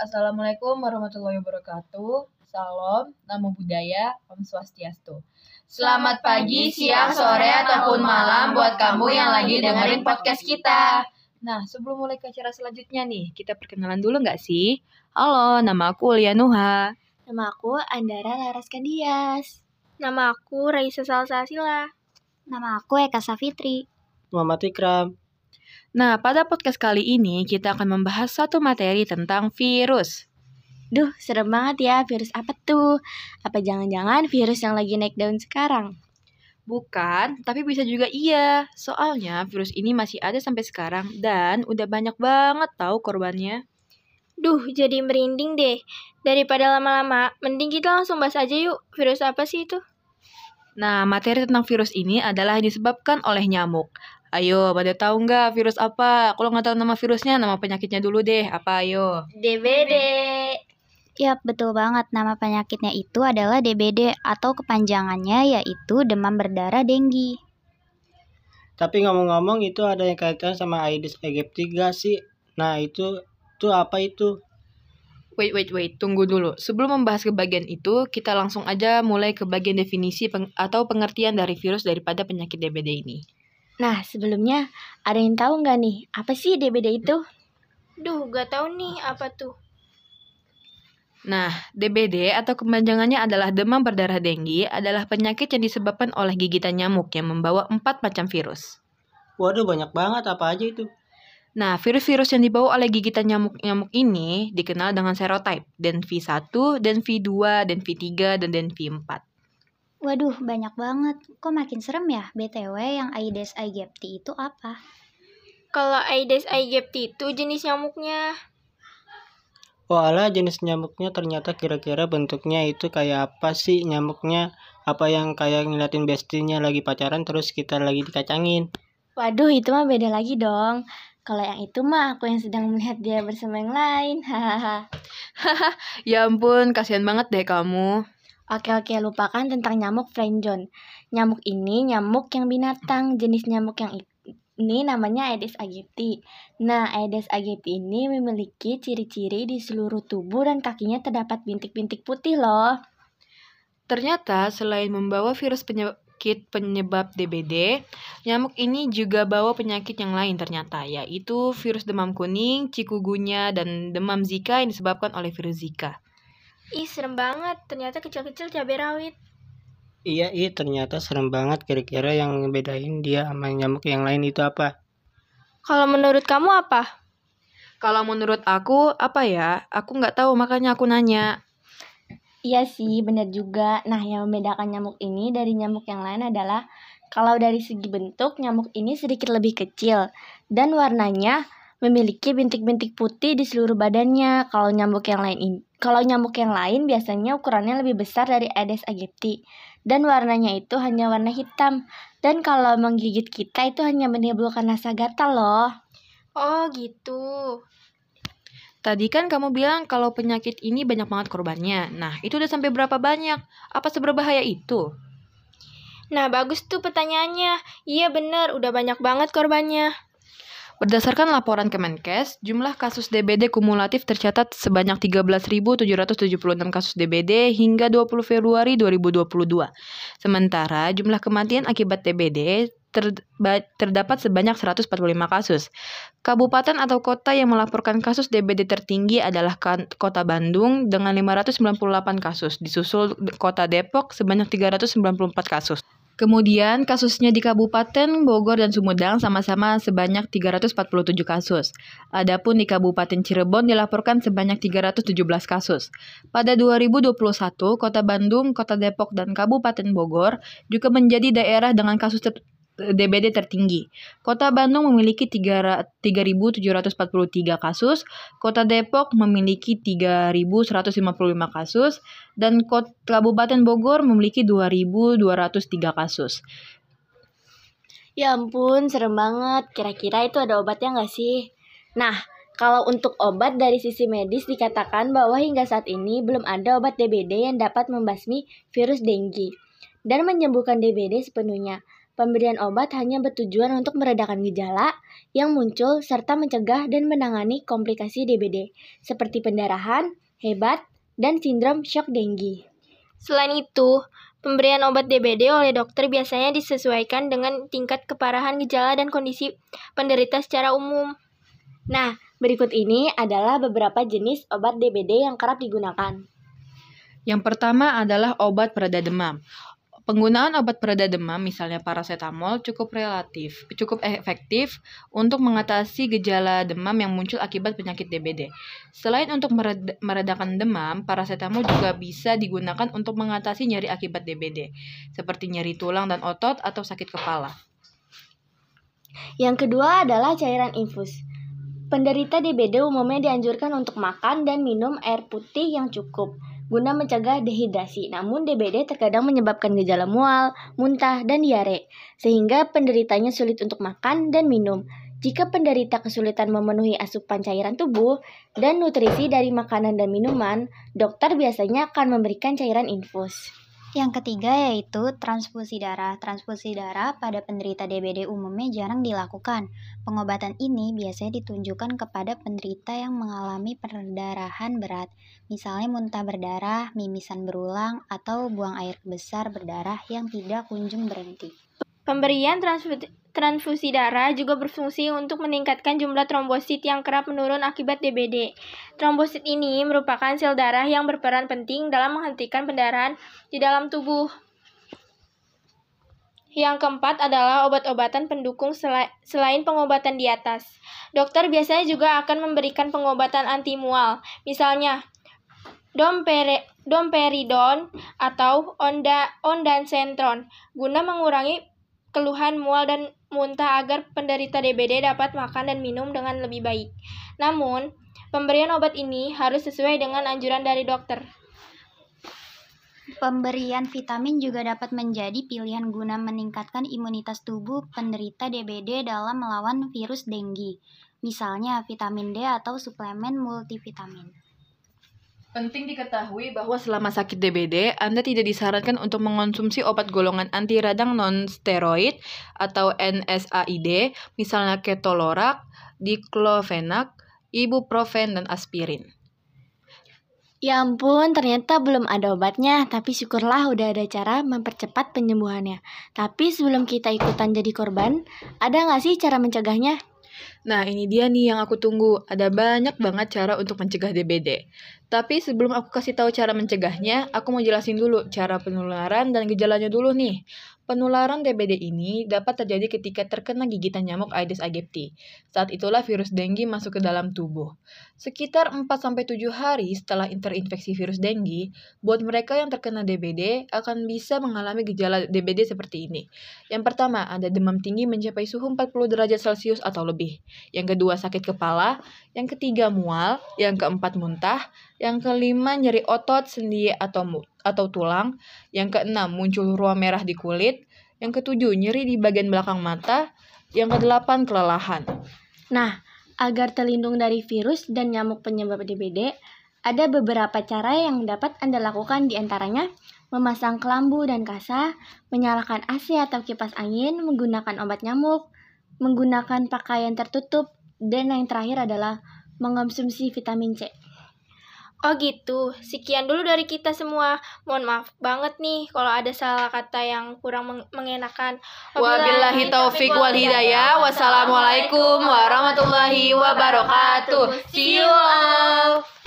Assalamualaikum warahmatullahi wabarakatuh. Salam, namo budaya, Om Swastiastu. Selamat pagi, siang, sore, ataupun malam buat kamu yang lagi dengerin podcast kita. Nah, sebelum mulai ke acara selanjutnya nih, kita perkenalan dulu nggak sih? Halo, nama aku Ulia Nuha. Nama aku Andara Laraskan Dias. Nama aku Raisa Salsasila. Nama aku Eka Safitri. Muhammad Ikram. Nah, pada podcast kali ini kita akan membahas satu materi tentang virus. Duh, serem banget ya. Virus apa tuh? Apa jangan-jangan virus yang lagi naik daun sekarang? Bukan, tapi bisa juga iya. Soalnya virus ini masih ada sampai sekarang dan udah banyak banget tahu korbannya. Duh, jadi merinding deh. Daripada lama-lama, mending kita langsung bahas aja yuk. Virus apa sih itu? Nah, materi tentang virus ini adalah disebabkan oleh nyamuk. Ayo, pada tahu nggak virus apa? Kalau nggak tahu nama virusnya, nama penyakitnya dulu deh. Apa ayo? DBD. Yap, betul banget. Nama penyakitnya itu adalah DBD atau kepanjangannya yaitu demam berdarah denggi. Tapi ngomong-ngomong itu ada yang kaitan sama Aedes aegypti gak sih? Nah itu itu apa itu? Wait, wait, wait. Tunggu dulu. Sebelum membahas ke bagian itu, kita langsung aja mulai ke bagian definisi peng atau pengertian dari virus daripada penyakit DBD ini. Nah, sebelumnya ada yang tahu nggak nih apa sih DBD itu? Duh, gak tahu nih apa tuh. Nah, DBD atau kepanjangannya adalah demam berdarah denggi adalah penyakit yang disebabkan oleh gigitan nyamuk yang membawa empat macam virus. Waduh banyak banget apa aja itu? Nah, virus-virus yang dibawa oleh gigitan nyamuk-nyamuk ini dikenal dengan serotype, dan V1, dan V2, dan V3, dan dan V4. Waduh, banyak banget. Kok makin serem ya? BTW yang Aedes aegypti itu apa? Kalau Aedes aegypti itu jenis nyamuknya. Walah jenis nyamuknya ternyata kira-kira bentuknya itu kayak apa sih nyamuknya? Apa yang kayak ngeliatin bestinya lagi pacaran terus kita lagi dikacangin? Waduh, itu mah beda lagi dong. Kalau yang itu mah aku yang sedang melihat dia bersama yang lain. Hahaha. Ya ampun, kasihan banget deh kamu. Oke oke, lupakan tentang nyamuk Frenjon. Nyamuk ini nyamuk yang binatang. Jenis nyamuk yang ini namanya Aedes aegypti. Nah, Aedes aegypti ini memiliki ciri-ciri di seluruh tubuh dan kakinya terdapat bintik-bintik putih loh. Ternyata selain membawa virus penyakit penyebab DBD, nyamuk ini juga bawa penyakit yang lain ternyata, yaitu virus demam kuning, chikungunya, dan demam Zika yang disebabkan oleh virus Zika. Ih, serem banget. Ternyata kecil-kecil cabai rawit. Iya iya ternyata serem banget kira-kira yang ngebedain dia sama nyamuk yang lain itu apa? Kalau menurut kamu apa? Kalau menurut aku, apa ya? Aku nggak tahu, makanya aku nanya. Iya sih, benar juga. Nah, yang membedakan nyamuk ini dari nyamuk yang lain adalah kalau dari segi bentuk, nyamuk ini sedikit lebih kecil dan warnanya memiliki bintik-bintik putih di seluruh badannya. Kalau nyamuk yang lain ini, kalau nyamuk yang lain biasanya ukurannya lebih besar dari Aedes aegypti dan warnanya itu hanya warna hitam. Dan kalau menggigit kita itu hanya menimbulkan rasa gatal loh. Oh, gitu. Tadi kan kamu bilang kalau penyakit ini banyak banget korbannya. Nah, itu udah sampai berapa banyak? Apa seberbahaya itu? Nah, bagus tuh pertanyaannya. Iya bener, udah banyak banget korbannya. Berdasarkan laporan Kemenkes, jumlah kasus DBD kumulatif tercatat sebanyak 13.776 kasus DBD hingga 20 Februari 2022. Sementara jumlah kematian akibat DBD terdapat sebanyak 145 kasus. Kabupaten atau kota yang melaporkan kasus DBD tertinggi adalah kan- Kota Bandung dengan 598 kasus, disusul Kota Depok sebanyak 394 kasus. Kemudian kasusnya di Kabupaten Bogor dan Sumedang sama-sama sebanyak 347 kasus. Adapun di Kabupaten Cirebon dilaporkan sebanyak 317 kasus. Pada 2021, Kota Bandung, Kota Depok, dan Kabupaten Bogor juga menjadi daerah dengan kasus ter- DBD tertinggi. Kota Bandung memiliki 3 3.743 kasus, Kota Depok memiliki 3.155 kasus, dan Kota Kabupaten Bogor memiliki 2.203 kasus. Ya ampun, serem banget. Kira-kira itu ada obatnya nggak sih? Nah, kalau untuk obat dari sisi medis dikatakan bahwa hingga saat ini belum ada obat DBD yang dapat membasmi virus denggi dan menyembuhkan DBD sepenuhnya. Pemberian obat hanya bertujuan untuk meredakan gejala yang muncul serta mencegah dan menangani komplikasi DBD seperti pendarahan, hebat, dan sindrom shock dengue. Selain itu, pemberian obat DBD oleh dokter biasanya disesuaikan dengan tingkat keparahan gejala dan kondisi penderita secara umum. Nah, berikut ini adalah beberapa jenis obat DBD yang kerap digunakan. Yang pertama adalah obat pereda demam. Penggunaan obat pereda demam, misalnya paracetamol, cukup relatif, cukup efektif untuk mengatasi gejala demam yang muncul akibat penyakit DBD. Selain untuk meredakan demam, paracetamol juga bisa digunakan untuk mengatasi nyeri akibat DBD, seperti nyeri tulang dan otot atau sakit kepala. Yang kedua adalah cairan infus. Penderita DBD umumnya dianjurkan untuk makan dan minum air putih yang cukup guna mencegah dehidrasi. Namun DBD terkadang menyebabkan gejala mual, muntah, dan diare, sehingga penderitanya sulit untuk makan dan minum. Jika penderita kesulitan memenuhi asupan cairan tubuh dan nutrisi dari makanan dan minuman, dokter biasanya akan memberikan cairan infus. Yang ketiga yaitu transfusi darah. Transfusi darah pada penderita DBD umumnya jarang dilakukan. Pengobatan ini biasanya ditunjukkan kepada penderita yang mengalami perdarahan berat, misalnya muntah berdarah, mimisan berulang, atau buang air besar berdarah yang tidak kunjung berhenti. Pemberian transfusi Transfusi darah juga berfungsi untuk meningkatkan jumlah trombosit yang kerap menurun akibat DBD. Trombosit ini merupakan sel darah yang berperan penting dalam menghentikan pendarahan di dalam tubuh. Yang keempat adalah obat-obatan pendukung selain pengobatan di atas. Dokter biasanya juga akan memberikan pengobatan anti mual, misalnya domperidon atau onda ondansetron, guna mengurangi keluhan mual dan muntah agar penderita DBD dapat makan dan minum dengan lebih baik. Namun, pemberian obat ini harus sesuai dengan anjuran dari dokter. Pemberian vitamin juga dapat menjadi pilihan guna meningkatkan imunitas tubuh penderita DBD dalam melawan virus dengue, misalnya vitamin D atau suplemen multivitamin. Penting diketahui bahwa selama sakit DBD, Anda tidak disarankan untuk mengonsumsi obat golongan anti radang non-steroid atau NSAID, misalnya ketolorak, diklofenak, ibuprofen, dan aspirin. Ya ampun, ternyata belum ada obatnya, tapi syukurlah udah ada cara mempercepat penyembuhannya. Tapi sebelum kita ikutan jadi korban, ada nggak sih cara mencegahnya? Nah, ini dia nih yang aku tunggu. Ada banyak banget cara untuk mencegah DBD. Tapi sebelum aku kasih tahu cara mencegahnya, aku mau jelasin dulu cara penularan dan gejalanya dulu nih. Penularan DBD ini dapat terjadi ketika terkena gigitan nyamuk Aedes aegypti. Saat itulah virus dengue masuk ke dalam tubuh. Sekitar 4-7 hari setelah terinfeksi virus dengue, buat mereka yang terkena DBD akan bisa mengalami gejala DBD seperti ini. Yang pertama, ada demam tinggi mencapai suhu 40 derajat Celcius atau lebih. Yang kedua, sakit kepala. Yang ketiga, mual. Yang keempat, muntah. Yang kelima, nyeri otot, sendi, atau atau tulang. Yang keenam, muncul ruam merah di kulit. Yang ketujuh, nyeri di bagian belakang mata. Yang kedelapan, kelelahan. Nah, agar terlindung dari virus dan nyamuk penyebab DBD, ada beberapa cara yang dapat Anda lakukan di antaranya memasang kelambu dan kasa, menyalakan AC atau kipas angin, menggunakan obat nyamuk, menggunakan pakaian tertutup, dan yang terakhir adalah mengonsumsi vitamin C. Oh gitu, sekian dulu dari kita semua. Mohon maaf banget nih kalau ada salah kata yang kurang meng mengenakan. Wabillahi taufik wal hidayah. Wassalamualaikum warahmatullahi wabarakatuh. See you all.